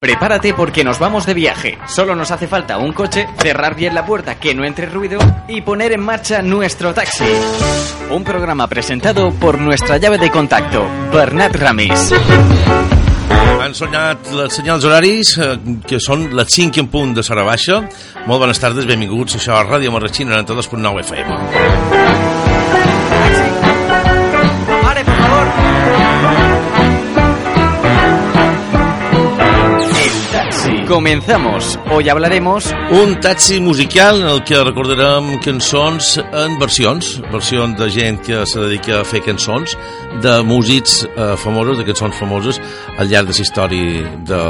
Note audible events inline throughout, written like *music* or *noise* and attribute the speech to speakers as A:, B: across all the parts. A: Prepárate porque nos vamos de viaje. Solo nos hace falta un coche, cerrar bien la puerta que no entre ruido y poner en marcha nuestro taxi. Un programa presentado por nuestra llave de contacto, Bernat Ramis.
B: Han sonat las senyals horaris, eh, que son las 5 en punto de Sara Baixa. Molt bones tardes, benvinguts. Això a Ràdio Marratxina, 92.9 FM.
A: Comenzamos. Hoy hablaremos...
B: Un taxi musical en el que recordarem cançons en versions, versions de gent que se dedica a fer cançons, de músics eh, famosos, de cançons famoses, al llarg de la història de,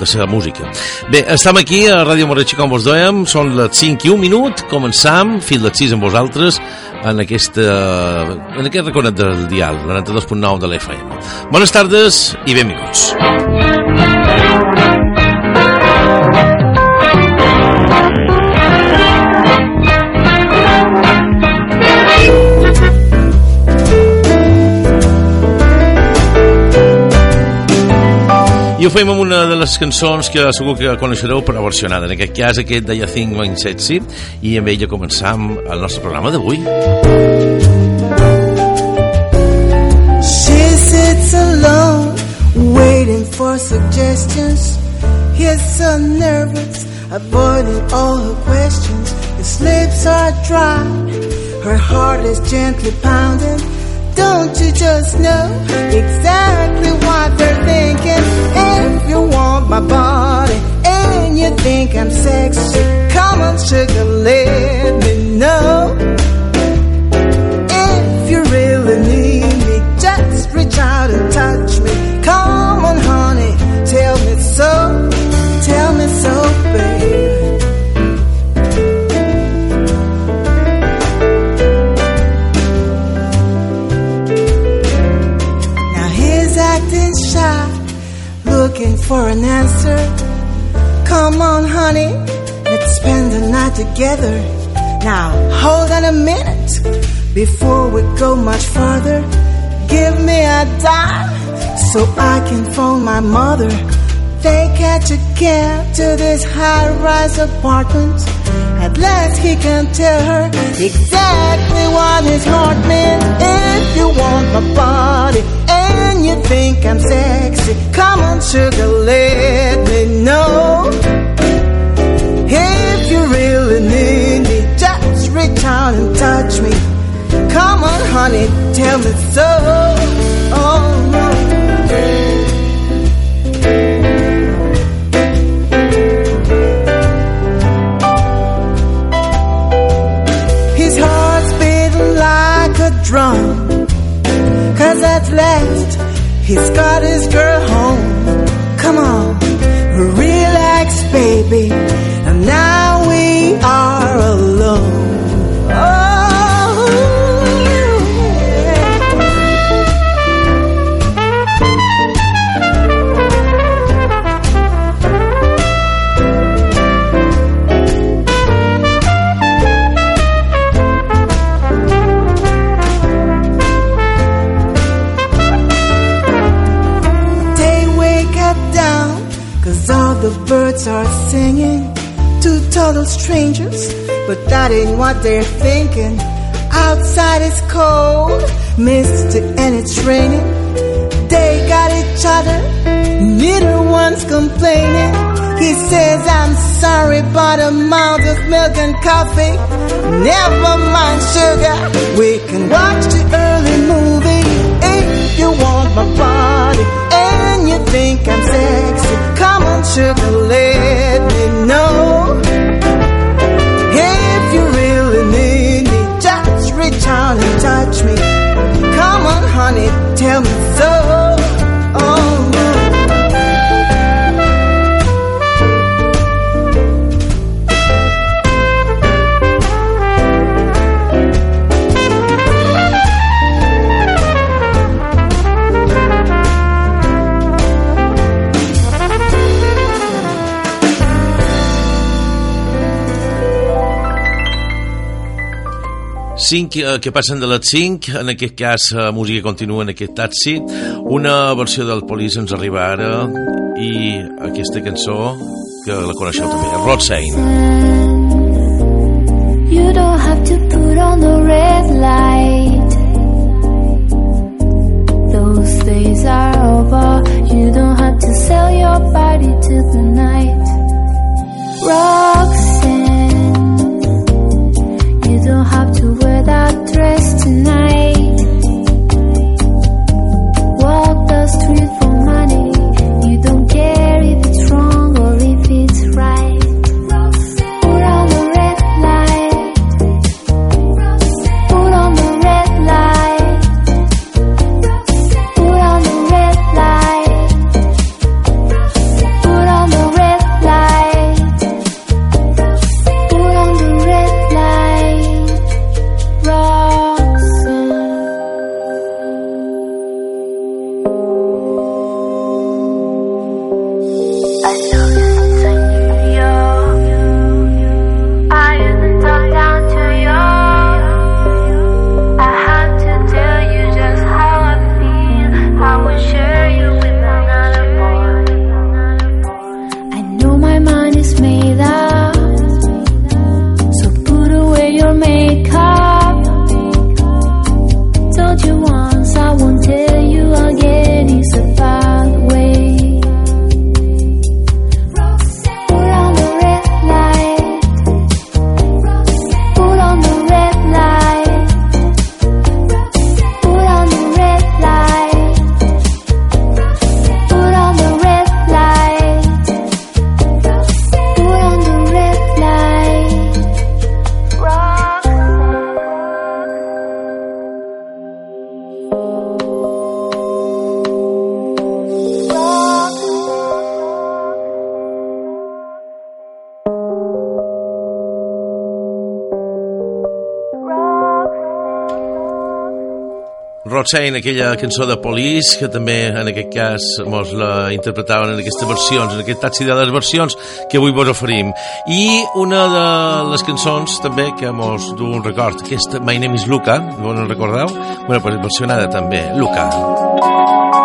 B: de la música. Bé, estem aquí a Ràdio Moratxí, com vos dèiem, són les 5 i 1 minut, començam, fins les 6 amb vosaltres, en, aquesta, en aquest recordat del dial, 92.9 de l'FM. Bones tardes i benvinguts. Benvinguts. I ho fem amb una de les cançons que segur que coneixereu però versionada, en aquest cas aquest de Yacine Mansetsi, i amb ella començam el nostre programa d'avui. She sits alone Waiting for suggestions He's so nervous Avoiding all her questions His lips are dry Her heart is gently pounding Don't you just know exactly what they're thinking? If you want my body and you think I'm sexy, come on, sugar lips. together. Now, hold on a minute before we go much further. Give me a dime so I can phone my mother. They her to cab to this high rise apartment. At last, he can tell her exactly what his heart meant. If you want my body and you think I'm sexy, come on, sugar, let me know you really need me, just reach out and touch me. Come on, honey, tell me so. Oh, no. drum. Cause at last he's got his girl home. Come on, relax, baby. birds are singing to total strangers, but that ain't what they're thinking. Outside it's cold, misty, and it's raining. They got each other, neither one's complaining. He says, I'm sorry, but a mouth of milk and coffee. Never mind sugar, we can watch the early moon want my body and you think I'm sexy. Come on, sugar, let me know. If you really need me, just reach out and touch me. Come on, honey, tell me so. 5, eh, que passen de les 5, en aquest cas la eh, música continua en aquest taxi. Una versió del Police ens arriba ara i aquesta cançó que la coneixeu també, Rod Sein. You don't have to put on the red light Those days are over You don't have to sell your body to the night Roxanne You don't have that dress tonight. Carol aquella cançó de Police, que també en aquest cas mos la interpretaven en aquestes versions, en aquest taxi de les versions que avui vos oferim. I una de les cançons també que mos du un record, aquesta My Name is Luca, no en recordeu? Bueno, pues versionada també, Luca. Luca.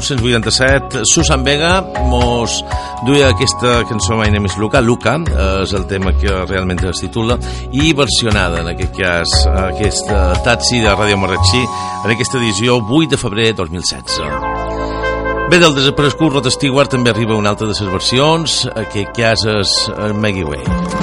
B: 1987, Susan Vega mos duia aquesta cançó My Name is Luca, Luca, eh, és el tema que realment es titula, i versionada, en aquest cas, aquesta Tatsi de Ràdio Marratxí, en aquesta edició 8 de febrer 2016. Bé, del desaparegut Rod Stewart també arriba una altra de les versions, aquest eh, cas és eh, Maggie Way.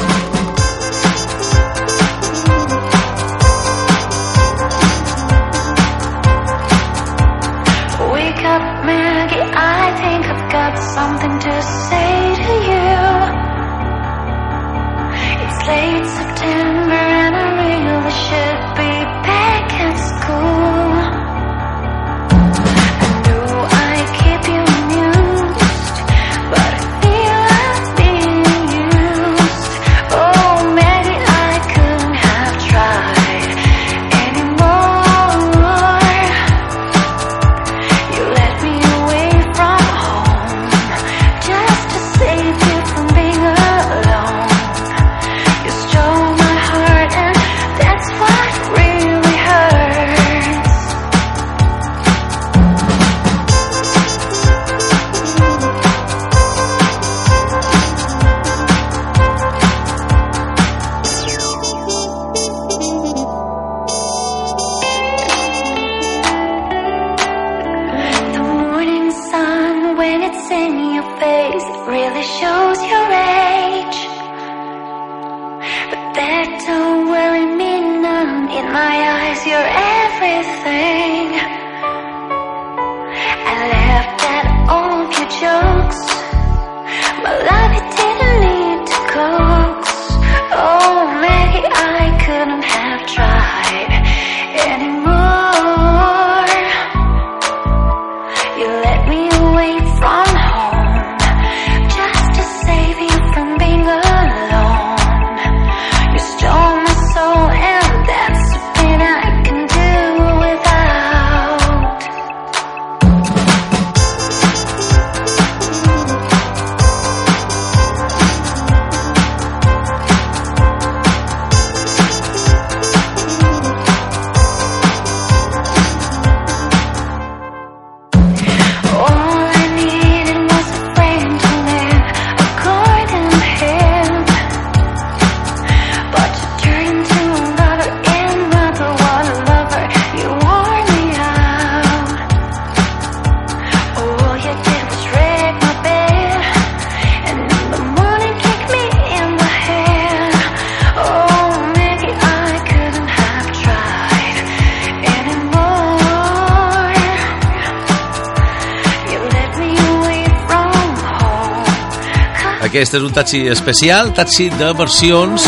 B: Aquest és un taxi especial, taxi de versions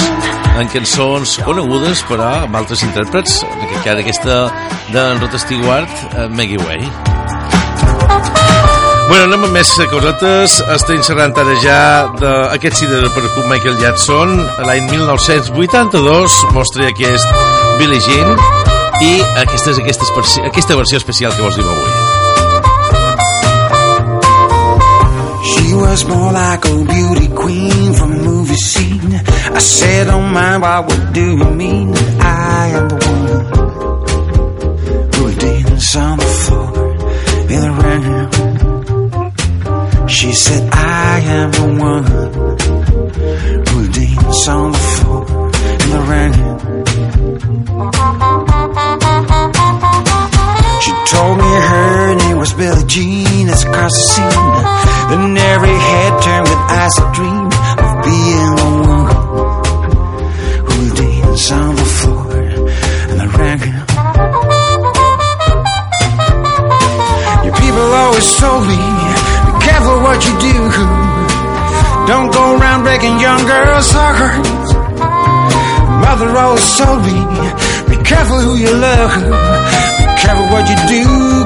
B: en cançons conegudes, però amb altres intèrprets, en aquest cas aquesta d'en Rod Stewart, eh, Maggie Way. Bueno, anem amb més cosetes. Està serrant ara ja d'aquest cine per Michael Jackson. L'any 1982 mostra aquest Billie Jean i aquesta, és aquesta, aquesta versió especial que vos diu avui. was more like a beauty queen from a movie scene. I said, don't mind, why would do you mean I am the one who would dance on the floor in the rain? She said, I am the one always told me Be careful who you love Be careful what you do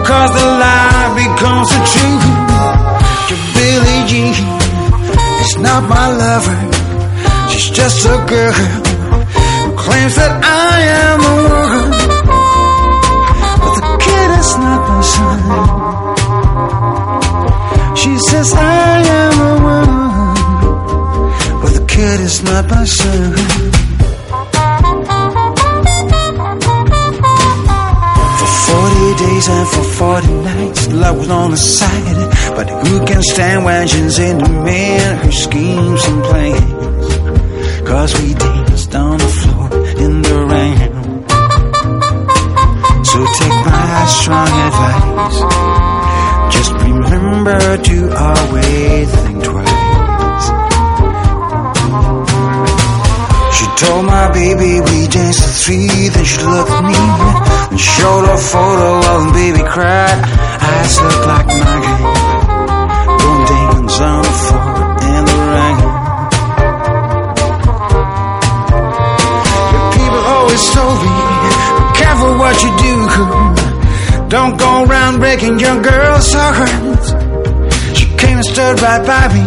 B: Cause the lie becomes the truth Your Billie Jean is not my lover She's just a girl Who claims that I am the one But the kid is not my son She says I am the one But the kid is not my son days and for 40 nights Love was on the side But who can stand when she's in the mirror Her schemes and plans Cause we danced on the floor in the rain So take my strong advice Just remember to always think twice Told my baby we danced the three, then she looked at me and showed a photo of him. Baby cried, eyes look like mine. game. Boom dance on the floor in the rain. Your people always told me, be careful what you do, do don't go around breaking young girls' hearts. She came and stood right by me,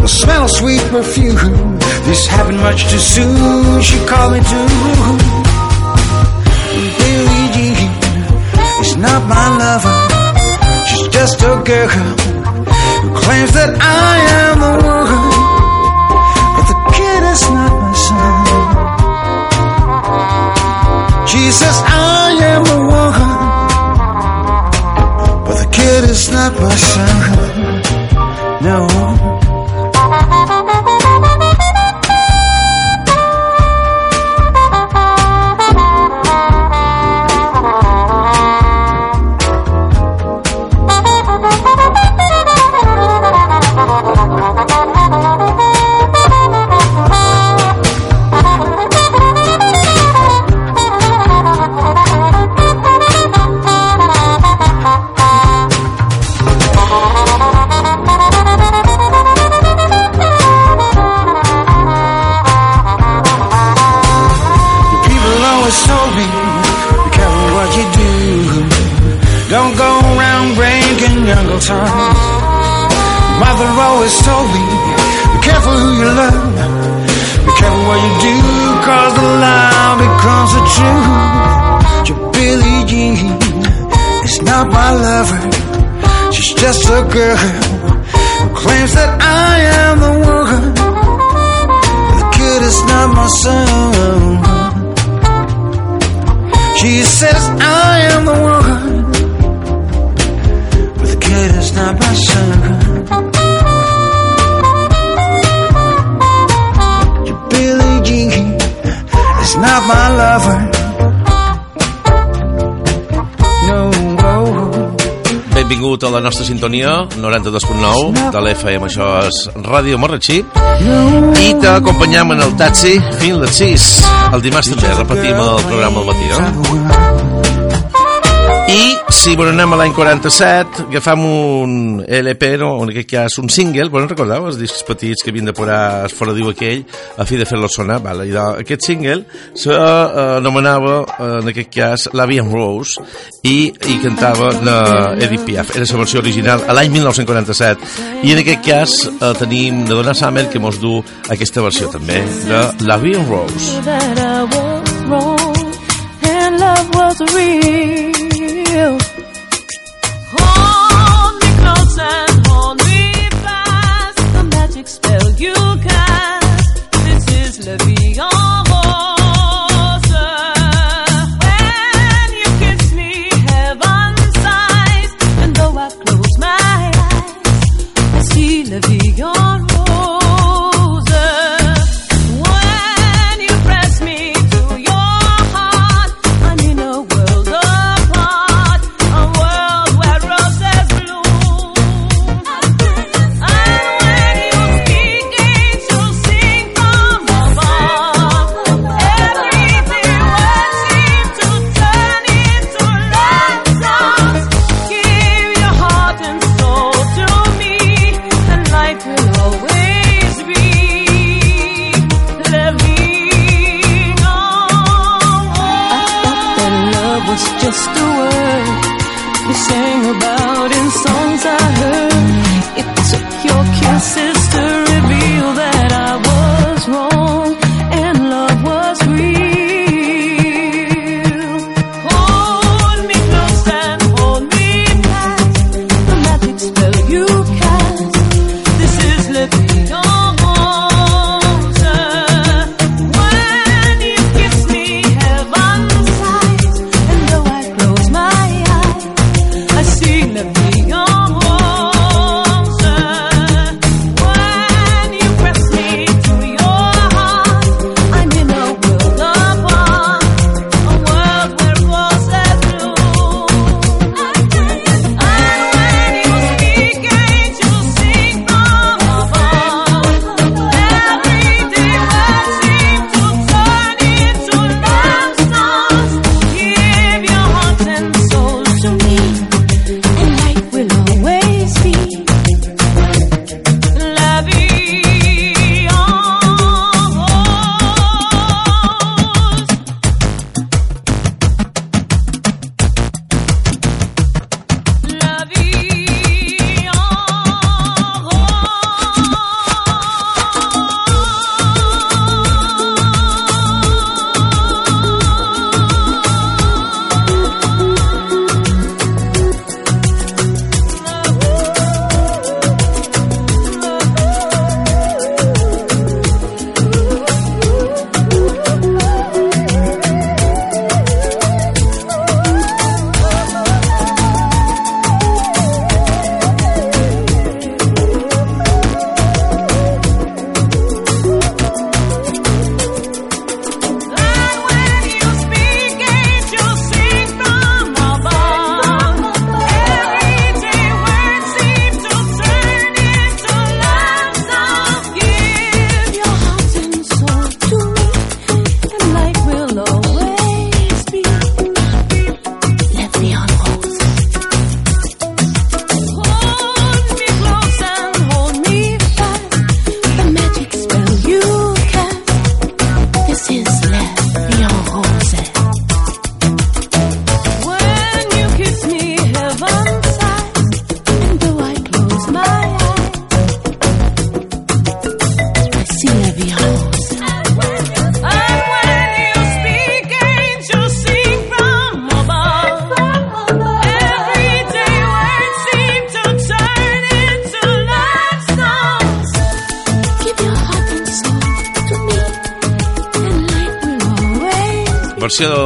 B: the smell of sweet perfume. This happened much too soon. She called me too. Billy Jean is not my lover. She's just a girl who claims that I am the one. But the kid is not my son. Jesus, I am the one. But the kid is not my son. No. comes the truth to Billy Jean. It's not my lover, she's just a girl who claims that I am the one. The kid is not my son. She says I am the one, but the kid is not my son. not my lover. No. Oh, oh. Benvingut a la nostra sintonia, 92.9 de l'FM, això és Ràdio Marratxí. I t'acompanyem en el taxi fins les 6. El dimarts també repetim el programa al matí, no? Eh? Sí, bueno, anem a l'any 47, agafam un LP, no? en aquest cas un single, bueno, recordeu els discs petits que havien de posar fora diu aquell a fi de fer-lo sonar? Vale. I aquest single s'anomenava, eh, en aquest cas, L'Avian Rose i i cantava la eh, Edith Piaf. Era la versió original a l'any 1947 i en aquest cas eh, tenim de dona Summer que mos du aquesta versió també de L'Avian Rose. That I was wrong and love was real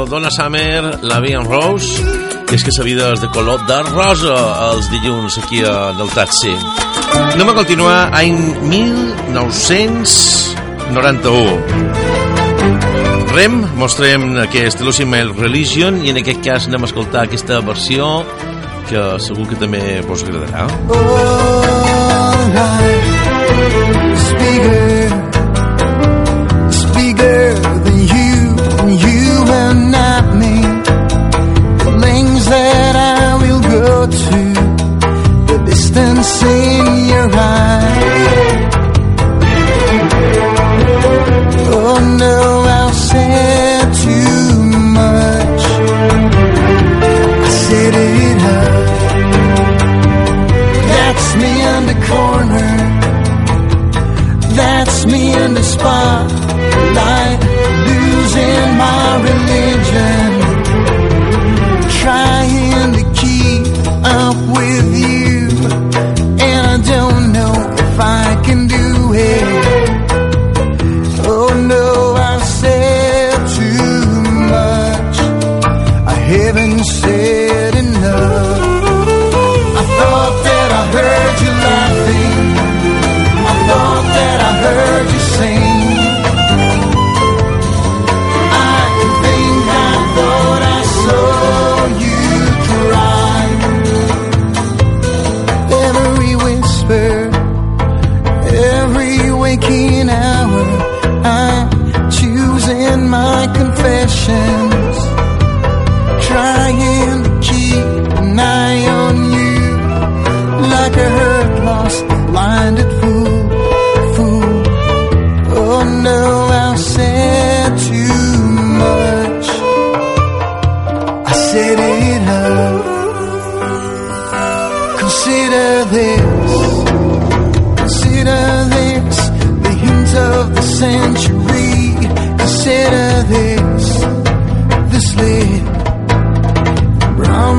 B: Donna Summer, la Vian Rose, que és que sa vida és de color de rosa els dilluns aquí a del taxi. Anem a continuar any 1991. Rem, mostrem aquest Lucy Mail Religion i en aquest cas anem a escoltar aquesta versió que segur que també vos agradarà. Oh,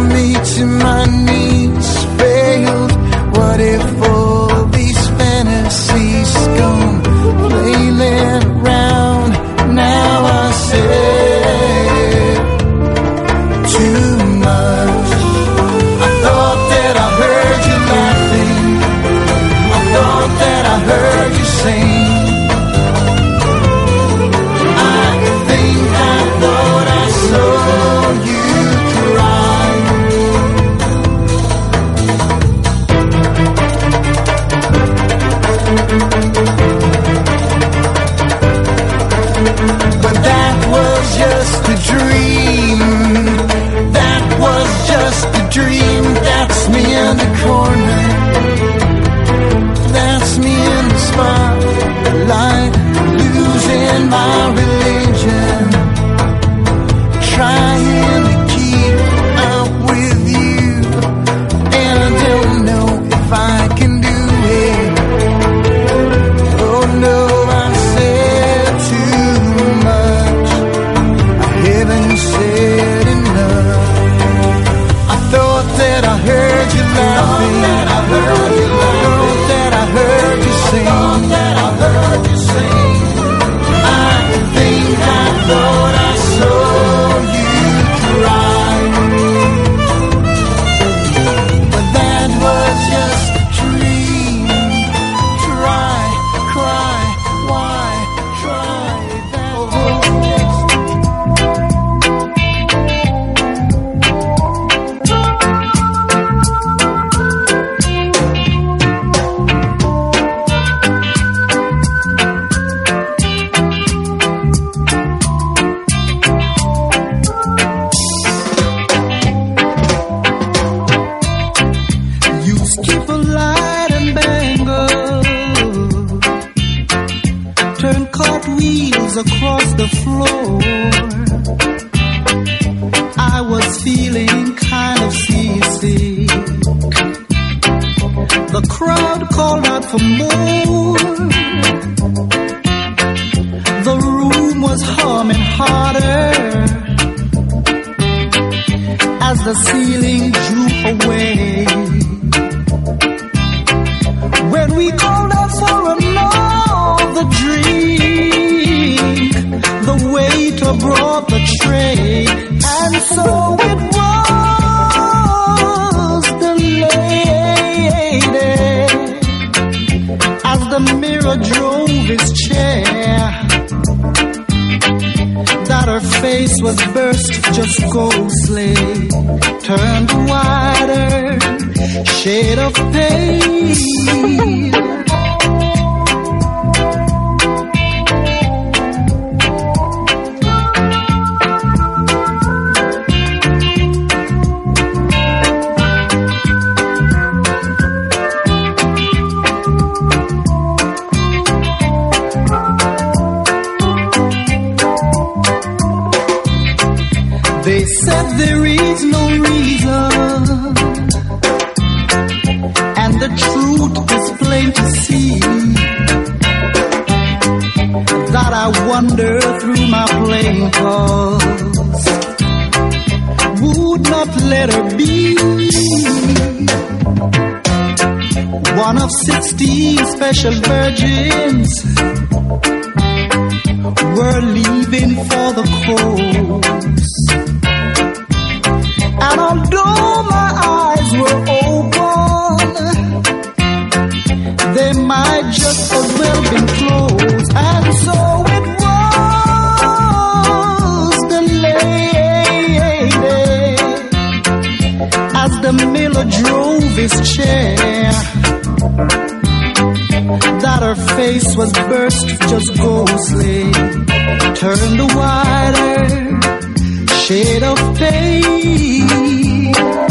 B: me to my knees I wander through my playing cards. Would not let her be. One of sixteen special virgins were leaving for the coast. And although my eyes were open, they might just as well been closed. And so the miller drove his chair. That her face was burst just ghostly, turned the whiter shade of pain.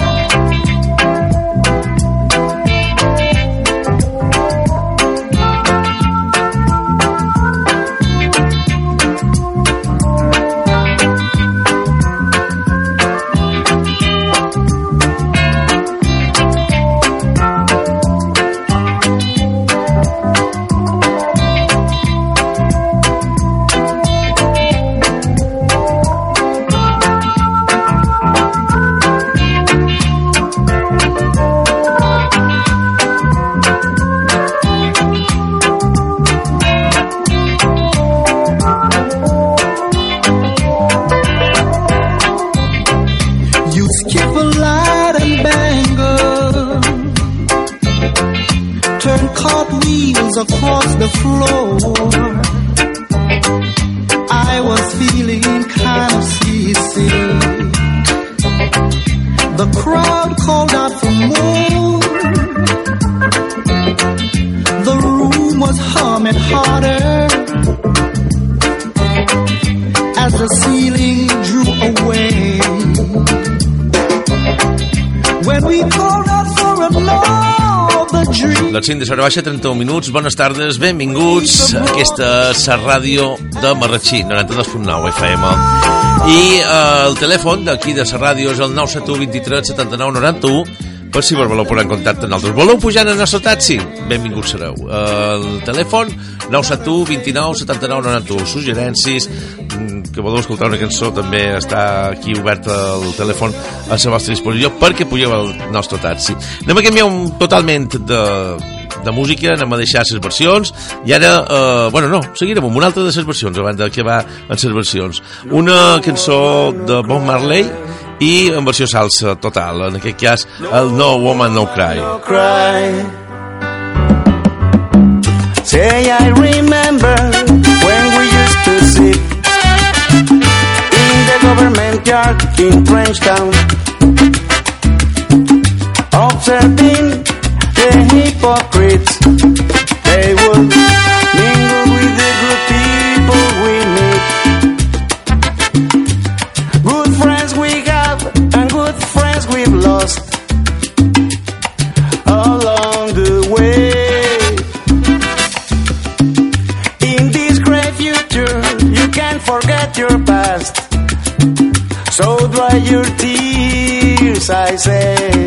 C: 5 de Sara Baixa, 31 minuts. Bones tardes, benvinguts. Aquesta és la ràdio de Marratxí, 92.9 FM. I eh, el telèfon d'aquí de la ràdio és el 971 23 79 91 per si voleu posar en contacte amb nosaltres. Voleu pujar en el nostre taxi? Benvinguts sereu. El telèfon 971 29 79 91. Suggerències, que voleu escoltar una cançó també està aquí obert el telèfon a la vostra disposició perquè pugueu el nostre taxi. Anem a canviar un, totalment de, de música, anem a deixar les versions i ara, eh, bueno no, seguirem amb una altra de les versions abans de que va en les versions. Una cançó de Bob Marley i en versió salsa total, en aquest cas el No Woman No Cry. No cry. Say I remember when we used to sit backyard in Frenchtown. Observing the hypocrites, they would mingle with the good people we meet. Good friends we have and good friends we've lost along the way. In this great future, you can forget your so dry your tears, I say.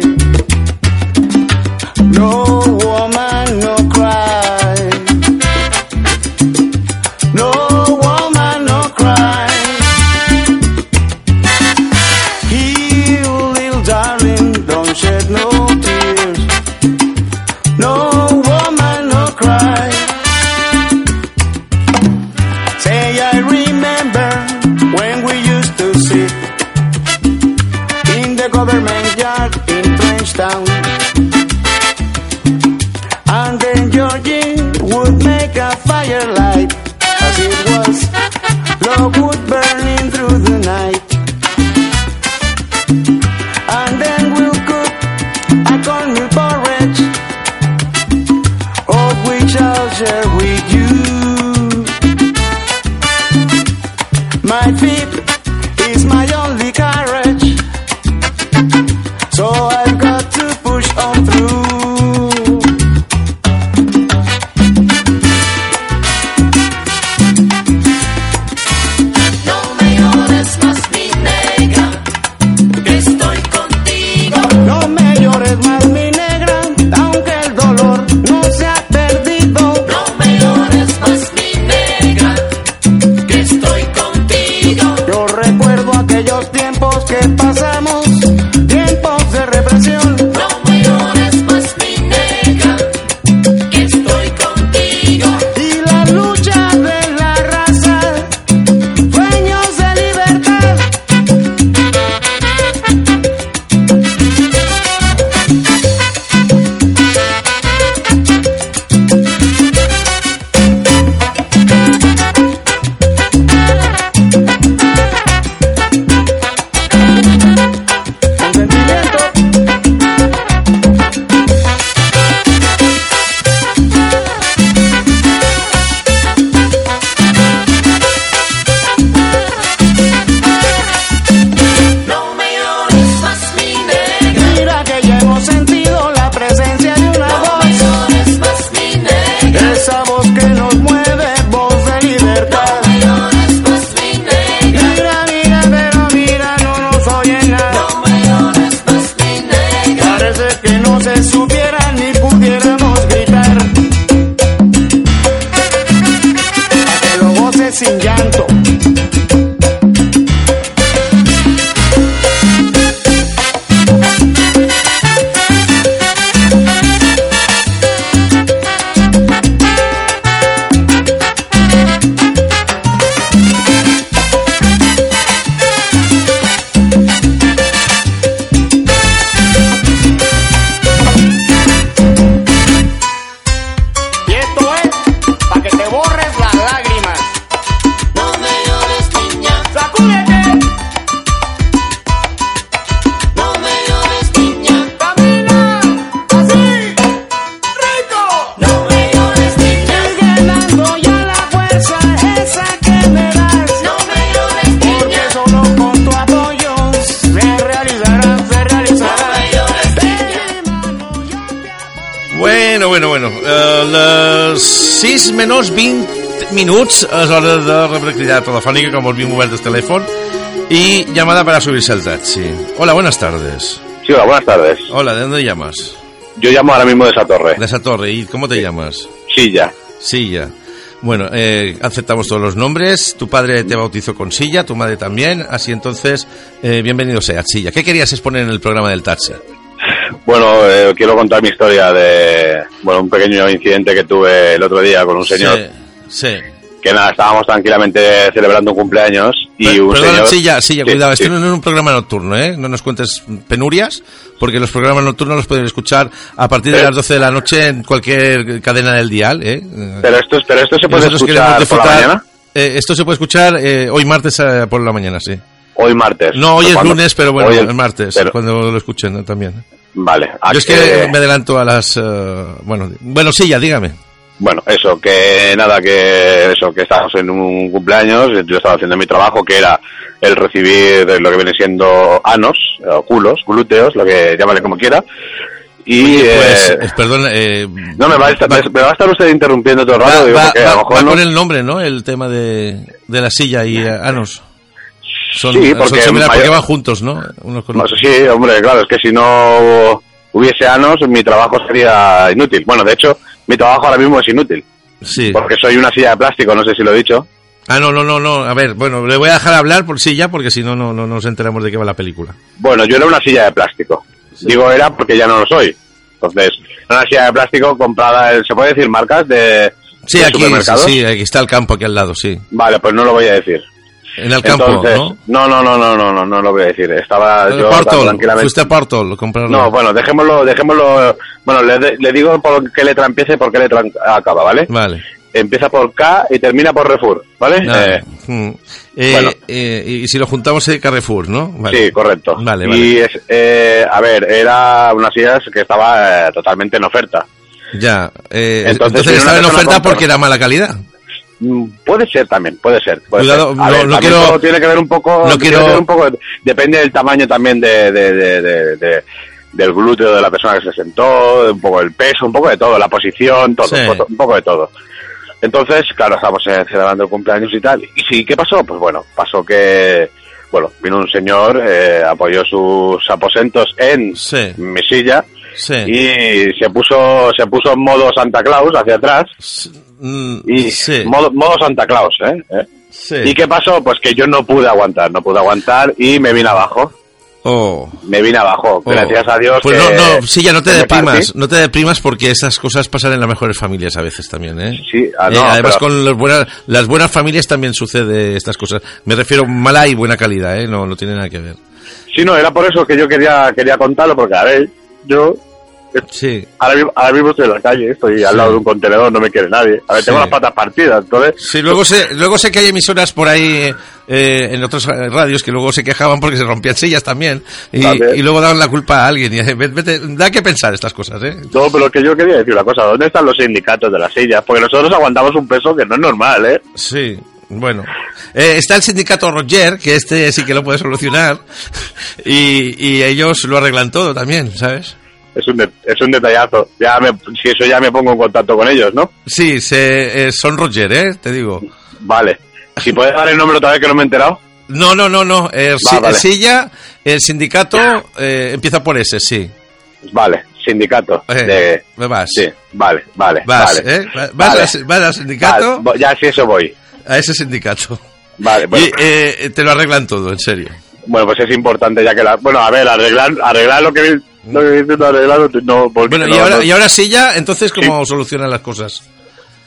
C: No.
D: minutos minuts és hora de rebre cridada telefònica
E: com el
D: y llamada para subirse al taxi. Hola, buenas tardes.
E: Sí, hola, buenas tardes. Hola, ¿de dónde llamas? Yo llamo ahora mismo de esa torre. De esa torre, ¿y cómo te llamas? Silla. Silla. Bueno, eh, aceptamos todos los nombres. Tu padre te bautizó con Silla, tu madre también. Así
D: entonces, eh,
E: bienvenido sea, Silla. ¿Qué querías exponer en
D: el
E: programa del taxi?
D: Bueno, eh, quiero contar mi historia de bueno, un pequeño incidente
E: que tuve el otro día
D: con un señor.
E: Sí. Que nada, estábamos tranquilamente celebrando un cumpleaños y Pero, un señor... sí, cuidado, esto no
D: es
E: un programa nocturno, ¿eh?
D: No
E: nos cuentes penurias,
D: porque los programas
E: nocturnos los pueden escuchar
D: a
E: partir
D: de
E: las
D: 12
E: de
D: la noche en cualquier cadena del dial, ¿eh? Pero esto, pero esto
E: se puede escuchar eh, esto se puede escuchar eh, hoy martes por la mañana,
D: sí.
E: Hoy martes. No, hoy es lunes, pero bueno, martes, cuando lo escuchen
D: también.
E: Vale.
D: Yo es que me adelanto a las...
E: bueno,
D: bueno, sí, ya, dígame
E: bueno, eso, que nada, que eso, que
D: estamos en un cumpleaños, yo
E: estaba
D: haciendo
E: mi trabajo, que era el recibir
D: lo
E: que viene siendo anos, culos, glúteos,
D: lo que llámale como quiera.
E: Y, pues, eh, eh,
D: perdón, eh, no me va,
E: a
D: estar, usted interrumpiendo todo el rato.
E: digo,
D: a lo mejor no.
E: con el nombre, ¿no? El
D: tema de,
E: la silla y eh, anos. Son, sí,
D: porque,
E: porque van juntos,
D: ¿no? Unos con otros. Sí, hombre, claro, es
E: que
D: si no
E: hubiese anos, mi trabajo sería inútil. Bueno, de
D: hecho, mi trabajo ahora
E: mismo es inútil. Sí. Porque soy una silla de plástico, no sé si lo he dicho. Ah, no, no, no, no. A ver, bueno, le voy a dejar hablar por silla porque si no, no, no nos enteramos de qué va la película. Bueno, yo era una silla de plástico. Digo era porque ya no lo soy. Entonces, una silla de plástico comprada, ¿se puede decir marcas de, Sí, aquí está el campo aquí al lado,
D: sí.
E: Vale, pues no lo voy a decir. En el campo, ¿no? No,
D: no, no,
E: no, no, no, lo voy a decir. Estaba yo tranquilamente.
D: No, bueno,
E: dejémoslo, dejémoslo. Bueno, le,
D: digo por
E: qué letra empieza y por qué letra acaba, ¿vale? Vale. Empieza por K y termina por
D: Refur, ¿vale? Eh,
E: hmm.
D: eh, eh, y si lo juntamos es Carrefour,
E: ¿no? Sí,
D: correcto. Vale, vale. Y es, a ver,
E: era
D: una silla que estaba totalmente en oferta. Ya, entonces, entonces estaba en oferta
E: porque era
D: mala calidad.
E: Mm, puede ser también, puede ser. Puede no, tiene
D: que
E: ver un
D: poco,
E: depende del tamaño también de, del glúteo de la persona
D: que se
E: sentó,
D: un poco el peso, un poco de todo, la posición,
E: todo,
D: un poco de todo. Entonces, claro, estamos celebrando el cumpleaños y tal. ¿Y sí, qué pasó? Pues bueno, pasó que, bueno, vino
E: un señor,
D: eh,
E: apoyó sus aposentos en
D: mesilla
E: mi silla
D: y se puso, se puso en modo Santa Claus hacia atrás Mm, y modo, Santa Claus, ¿eh? ¿eh? Sí. ¿Y qué pasó? Pues que yo no pude aguantar,
E: no pude aguantar y me vine abajo. Oh. Me vine abajo, oh.
D: gracias a Dios. Pues no, no, sí, ya no te
E: deprimas,
D: no
E: te deprimas porque esas cosas pasan en las mejores familias
D: a veces también, ¿eh? Sí, ah, no,
E: eh,
D: además con las buenas, las buenas familias también sucede estas cosas.
E: Me refiero mala y buena calidad,
D: ¿eh?
E: No, no
D: tiene nada que ver. Sí,
E: no, era por eso que
D: yo quería, quería contarlo porque, a ver,
E: yo
D: Sí. Ahora,
E: mismo, estoy
D: en
E: la calle,
D: estoy al lado de un contenedor, no me quiere nadie.
E: A ver, tengo las patas partidas, entonces... Sí, luego sé, luego sé que hay emisoras por ahí eh, en otros eh, radios que luego se
D: quejaban
E: porque
D: se rompían sillas también y, luego daban la culpa
E: a alguien.
D: Y,
E: eh, da que pensar estas
D: cosas,
E: ¿eh? No, pero que yo quería decir una cosa. ¿Dónde están los sindicatos de las sillas? Porque nosotros
D: aguantamos
E: un
D: peso que no
E: es
D: normal, ¿eh? Sí. Bueno, está
E: el sindicato Roger, que
D: este sí que lo puede
E: solucionar,
D: *laughs*
E: y ellos lo arreglan
D: todo también, ¿sabes? es un, es un detallazo. Ya si eso ya me pongo en contacto con ellos, ¿no? Sí, se, eh, son Roger, ¿eh? Te digo. Vale. Si puedes dar
E: el
D: nombre otra vez que no me he enterado. No, no, no, no.
E: Eh,
D: Silla,
E: el sindicato
D: eh, empieza por ese, sí. Vale, sindicato. de, me vas. Sí, vale, vale. Vas, vale. ¿eh? vale. Al, sindicato. ya,
E: si
D: eso voy.
E: A ese sindicato. Vale, bueno. Y te lo arreglan todo, en serio. Bueno, pues es importante
D: ya
E: que
D: la... Bueno, a ver, arreglar, arreglar lo
E: que
D: y, ahora,
E: sí
D: ya, entonces, ¿cómo
E: solucionan las cosas?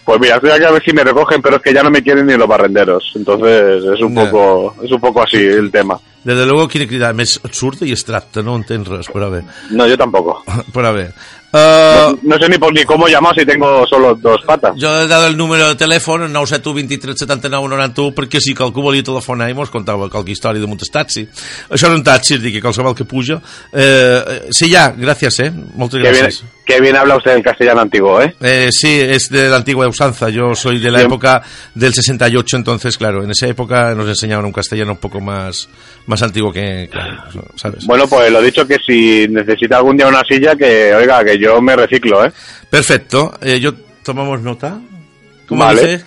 E: Pues mira,
D: estoy aquí a ver si me recogen, pero es que ya no me quieren ni los barrenderos. Entonces es un poco es un poco así el tema. Desde luego quiere es absurdo y extracto, no a ver. No, yo tampoco. *laughs* Por a ver. Eh, no, sé ni, por, ni cómo llamar
E: si tengo solo dos patas. Yo he dado
D: el número
E: de
D: teléfono telèfon, 971 23 79 91, porque si qualcú volia telefonar
E: i mos contava qualque
D: historia de muntes taxi. Eso no un taxi, dir que qualsevol que puja. Eh, sí, ya, gracias, eh? Muchas que Qué Bien, habla usted
F: en castellano antiguo, ¿eh? eh sí, es
D: de
F: la antigua usanza. Yo soy de la época del 68, entonces, claro, en esa época nos enseñaban un castellano un poco más, más antiguo que, Bueno, pues lo dicho que si necesita algún día una silla, que, oiga, que yo yo me reciclo, ¿eh? Perfecto. Eh, yo tomamos nota. tú vale. dices?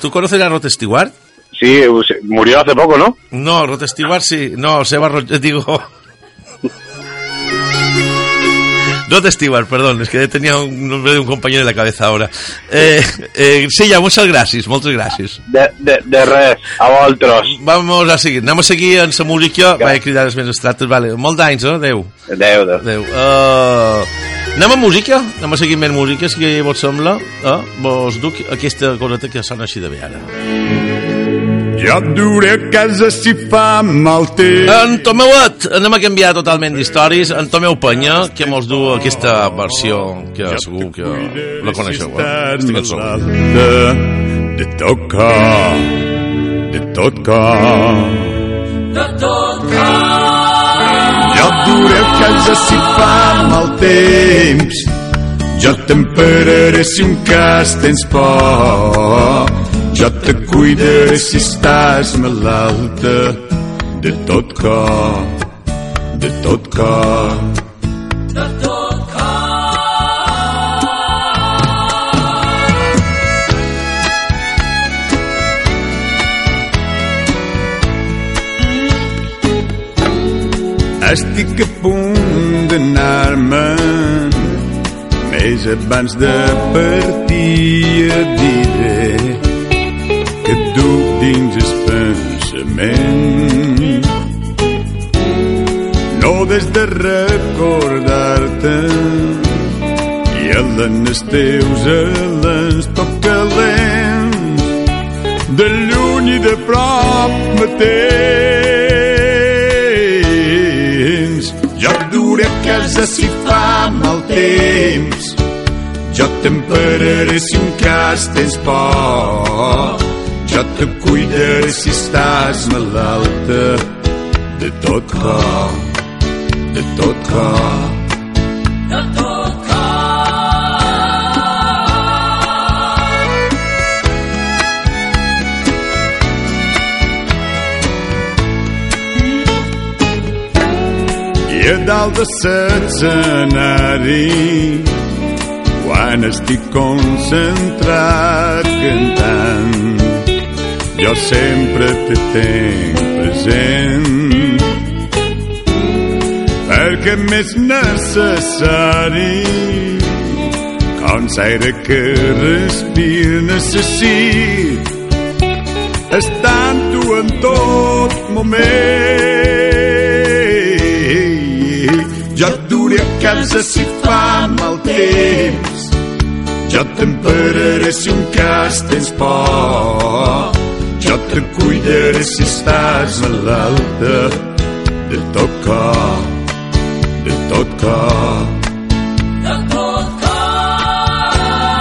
G: ¿Tú conoces a Rotestiguar? Sí,
F: murió hace poco, ¿no? No, Rotestiguar sí. No, Seba va *laughs* digo... Rod Stewart, perdón, és que tenia un nombre d'un company en la cabeza ahora. Eh, eh, Sella, moltes gràcies, moltes gràcies.
G: De,
F: de, de res, a vosaltres. Vamos a seguir,
G: anem a seguir en la música, ja. vaig cridar els meus estrates, vale, molt
F: d'anys, no? Adéu. Adéu, adéu. Uh, anem a música, anem a seguir més música, si vos sembla, eh? vos duc aquesta coseta que sona així de bé ara. Ja et duré a casa si fa mal temps. En Tomeuet, anem a canviar totalment d'històries. En
G: Tomeu Penya, que mos du aquesta versió que ja segur que
F: la coneixeu. Eh? Si eh? Estic en De tot cor, de tot cor. De tot cor. Ja et duré a casa si fa mal temps. Jo temperaré si un
G: cas tens por jo te cuidaré si
F: estàs malalta de tot cor,
G: de tot
F: cor. Estic a punt d'anar-me'n més abans de partir dins el pensament. No des de recordar-te i els teus elens tot calents
G: de
F: lluny i de prop
G: mateix. Jo et duré a
F: casa si fa mal temps jo t'empararé si un cas tens por jo te cuidaré si estàs malalta de tot cor, de tot cor. De I a dalt de l'escenari quan estic concentrat cantant jo sempre te tenc present perquè m'és
G: necessari com
F: l'aire que respir necessit estant tu en
G: tot
D: moment
F: jo
D: et duré a casa
F: si
D: fa mal temps jo t'empararé si un cas tens por et cuidaré si estàs malalta de tot cor, de tot cor. De tot cor.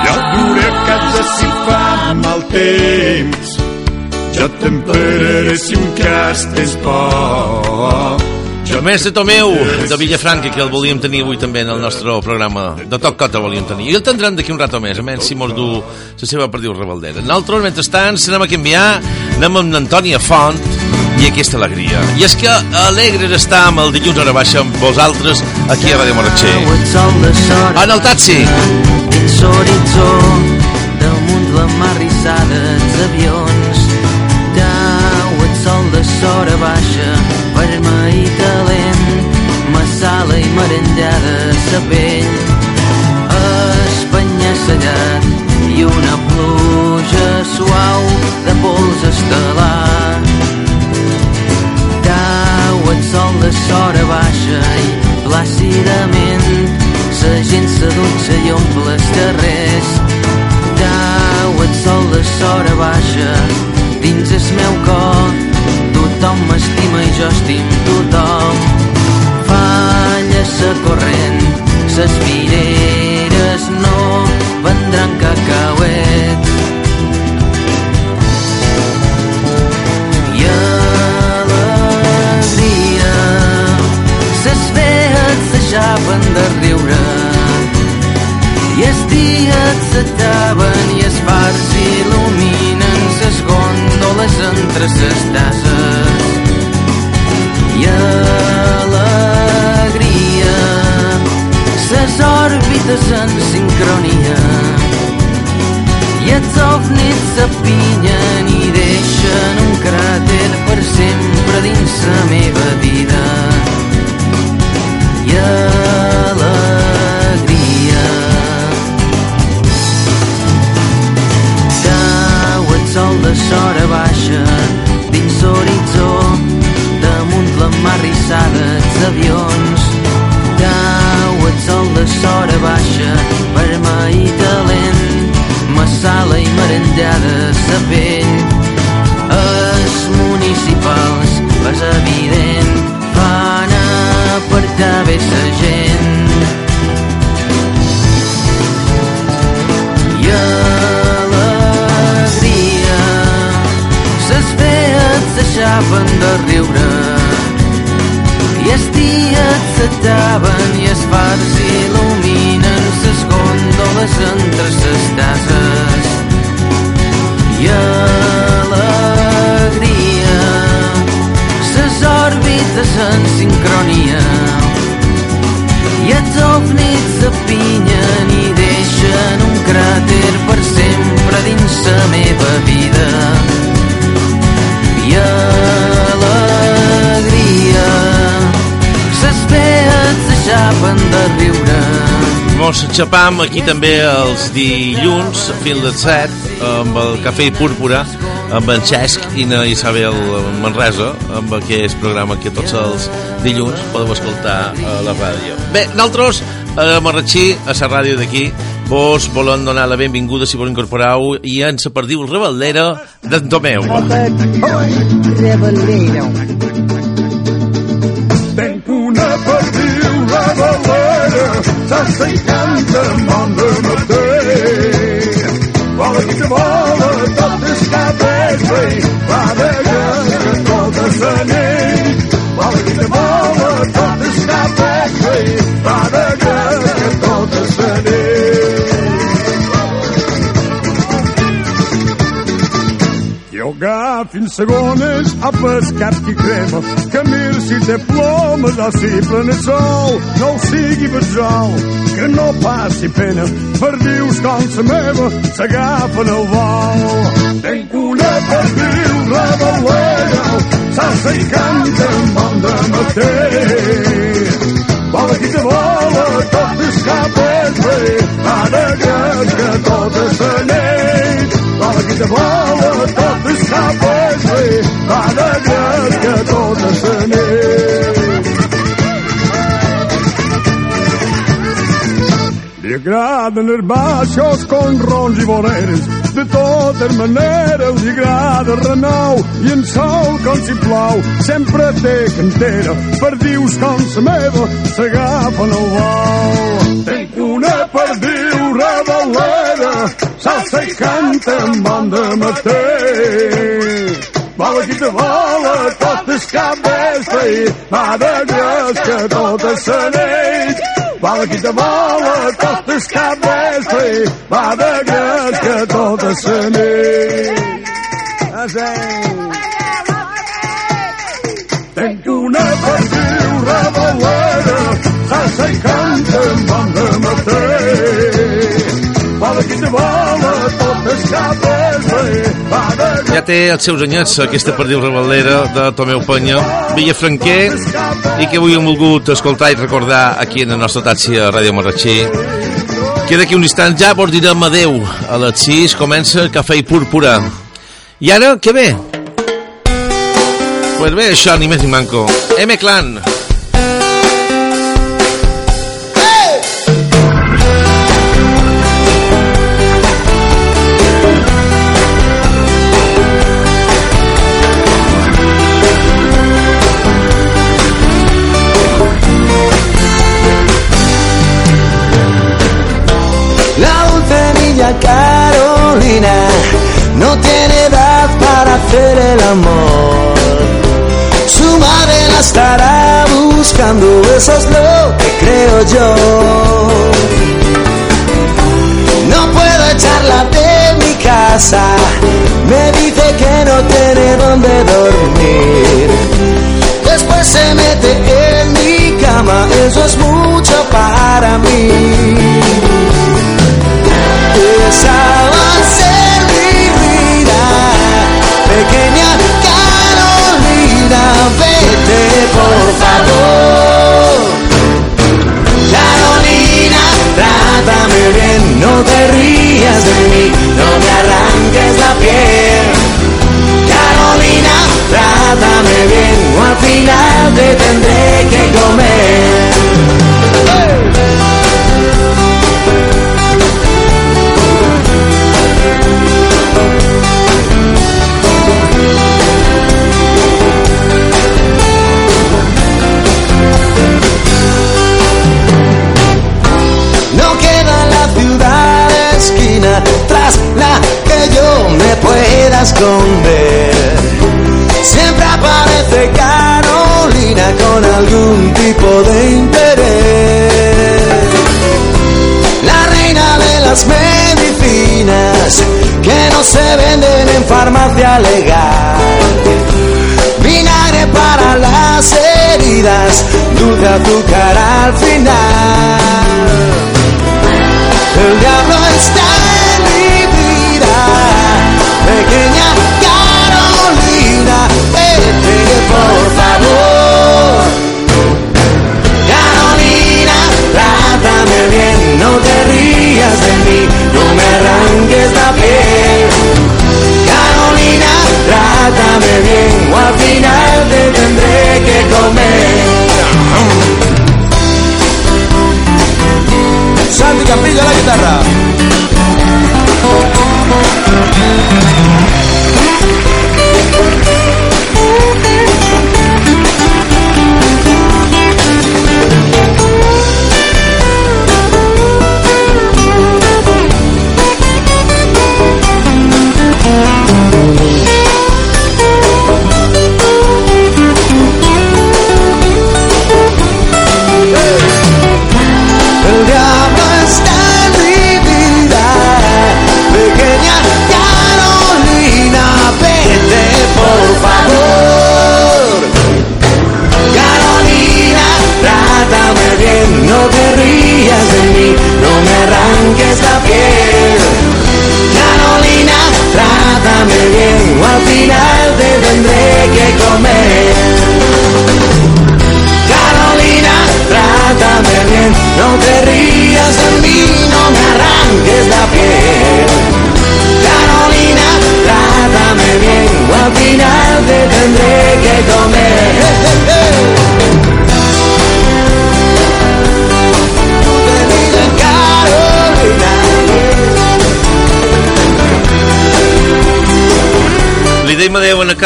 D: Ja duré a casa si fa mal temps, ja temperaré si un cas tens por. El mestre Tomeu, de Villafranca, que el volíem tenir avui també en el nostre programa. De tot cot el volíem tenir. I el tindrem d'aquí un rato més, menys si mos du la seva perdiu rebeldera. Nosaltres, mentrestant, anem a canviar, anem amb Antònia Font i aquesta alegria. I és que alegres estar amb el dilluns hora baixa amb vosaltres aquí a Ràdio Moratxer. En el taxi.
H: Dins l'horitzó, damunt la mar rissada, els avions, dau el sol de sora baixa, ferma i calent, massala i merenjada sa pell. Espanya sellat i una pluja suau de pols estel·lar. Cau el sol de sora baixa i plàcidament sa gent s'adutxa i omple els carrers. Cau el sol de sora baixa dins el meu estim tothom. Falla sa corrent, ses fireres no vendran cacauet. I alegria, ses vees deixaven de riure i els dies s'acaben i els fars il·luminen ses góndoles entre ses tasses és en sincronia i els ovnis s'apinyen i deixen un cràter per sempre dins la meva vida i alegria cau el sol de sora baixa dins l'horitzó damunt la mar rissada avions el sol de sora baixa, vermell i talent, massala i merendada, sa pell. Els municipals, vas a vida
D: Doncs xapam aquí també els dilluns fins de set amb el Cafè i Púrpura amb en Xesc i na Isabel Manresa amb aquest programa que tots els dilluns podeu escoltar a la ràdio. Bé, nosaltres a Marratxí, a la ràdio d'aquí vos volen donar la benvinguda si vos incorporau i ens perdiu el rebaldera d'en Tomeu. Rebaldera.
I: It's anthem on Vermouth Day. While the kids them all adopt this cafe train.
J: fins segones a pescat qui crema que mir si té plomes o si plena sol no ho sigui besol que no passi pena perdius com sa meva s'agafen
K: tem vol tenc una perdiu rebel·lera salsa i canta en bon de matí vola qui te vola tot escapa bé
L: deliciós con rons i voreres. De totes maneres li agrada renou i en sol com si plau sempre té cantera. dius com la meva s'agafen
M: al
L: vol.
M: Tenc una perdiu revelera, salsa i canta en bon de mateix. Vola qui te vola, tot és cap vespre i va de gràcia que tot és walki da mala katliška bezli, mada greška to da se
N: mi.
D: Tenc una perdiu revelera, s'assa i canta amb de mateix. Valgui de mala Ja té els seus anyets aquesta perdiu rebel·lera de Tomeu Penya, Franquer, i que avui hem volgut escoltar i recordar aquí en la nostra taxi a Ràdio Marratxí. Queda aquí un instant, ja vos direm adeu. A les 6 comença el Cafè i Púrpura. I ara, què ve? Pues bé, això, ni més ni manco. M-Clan. M-Clan.
O: Carolina no tiene edad para hacer el amor. Su madre la estará buscando, eso es lo que creo yo. No puedo echarla de mi casa, me dice que no tiene donde dormir. Después se mete en mi cama, eso es mucho para mí. Esa va a ser mi vida, pequeña Carolina, vete por favor Carolina, trátame bien, no te rías de mí, no me arranques la piel Carolina, trátame bien, o al final te tendré que comer la que yo me pueda esconder. Siempre aparece Carolina con algún tipo de interés. La reina de las medicinas que no se venden en farmacia legal. Vinagre para las heridas, dulce azúcar al final. El diablo está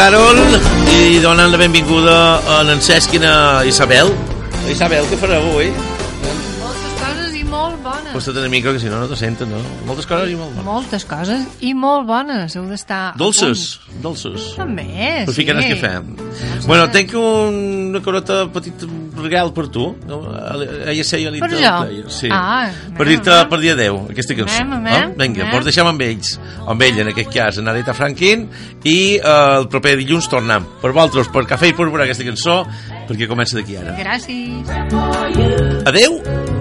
D: Carol i donen la benvinguda a Cesc i a Isabel. Isabel, què farà avui? Moltes
P: coses i molt bones. Posta't
D: una
P: mica, que
D: si no, no t'ho senten, no? Moltes coses i molt bones.
P: Moltes coses i molt bones.
D: Heu d'estar... Dolces, dolces.
P: També, Però sí. Però
D: fiquen el que fem. Bueno, tenc un, una corota petita regal per tu. Eh, ahir seia l'Ita.
P: Per jo? Sí. Ah, per
D: dir-te per dir adeu, aquesta cançó. Mem,
P: eh? Ah,
D: vinga, mem. doncs deixem amb ells, amb ell en aquest cas, en Areta Franquin. i eh, el proper dilluns tornem. Per vosaltres, per Cafè i veure aquesta cançó, perquè comença d'aquí ara.
P: Gràcies.
D: Adeu.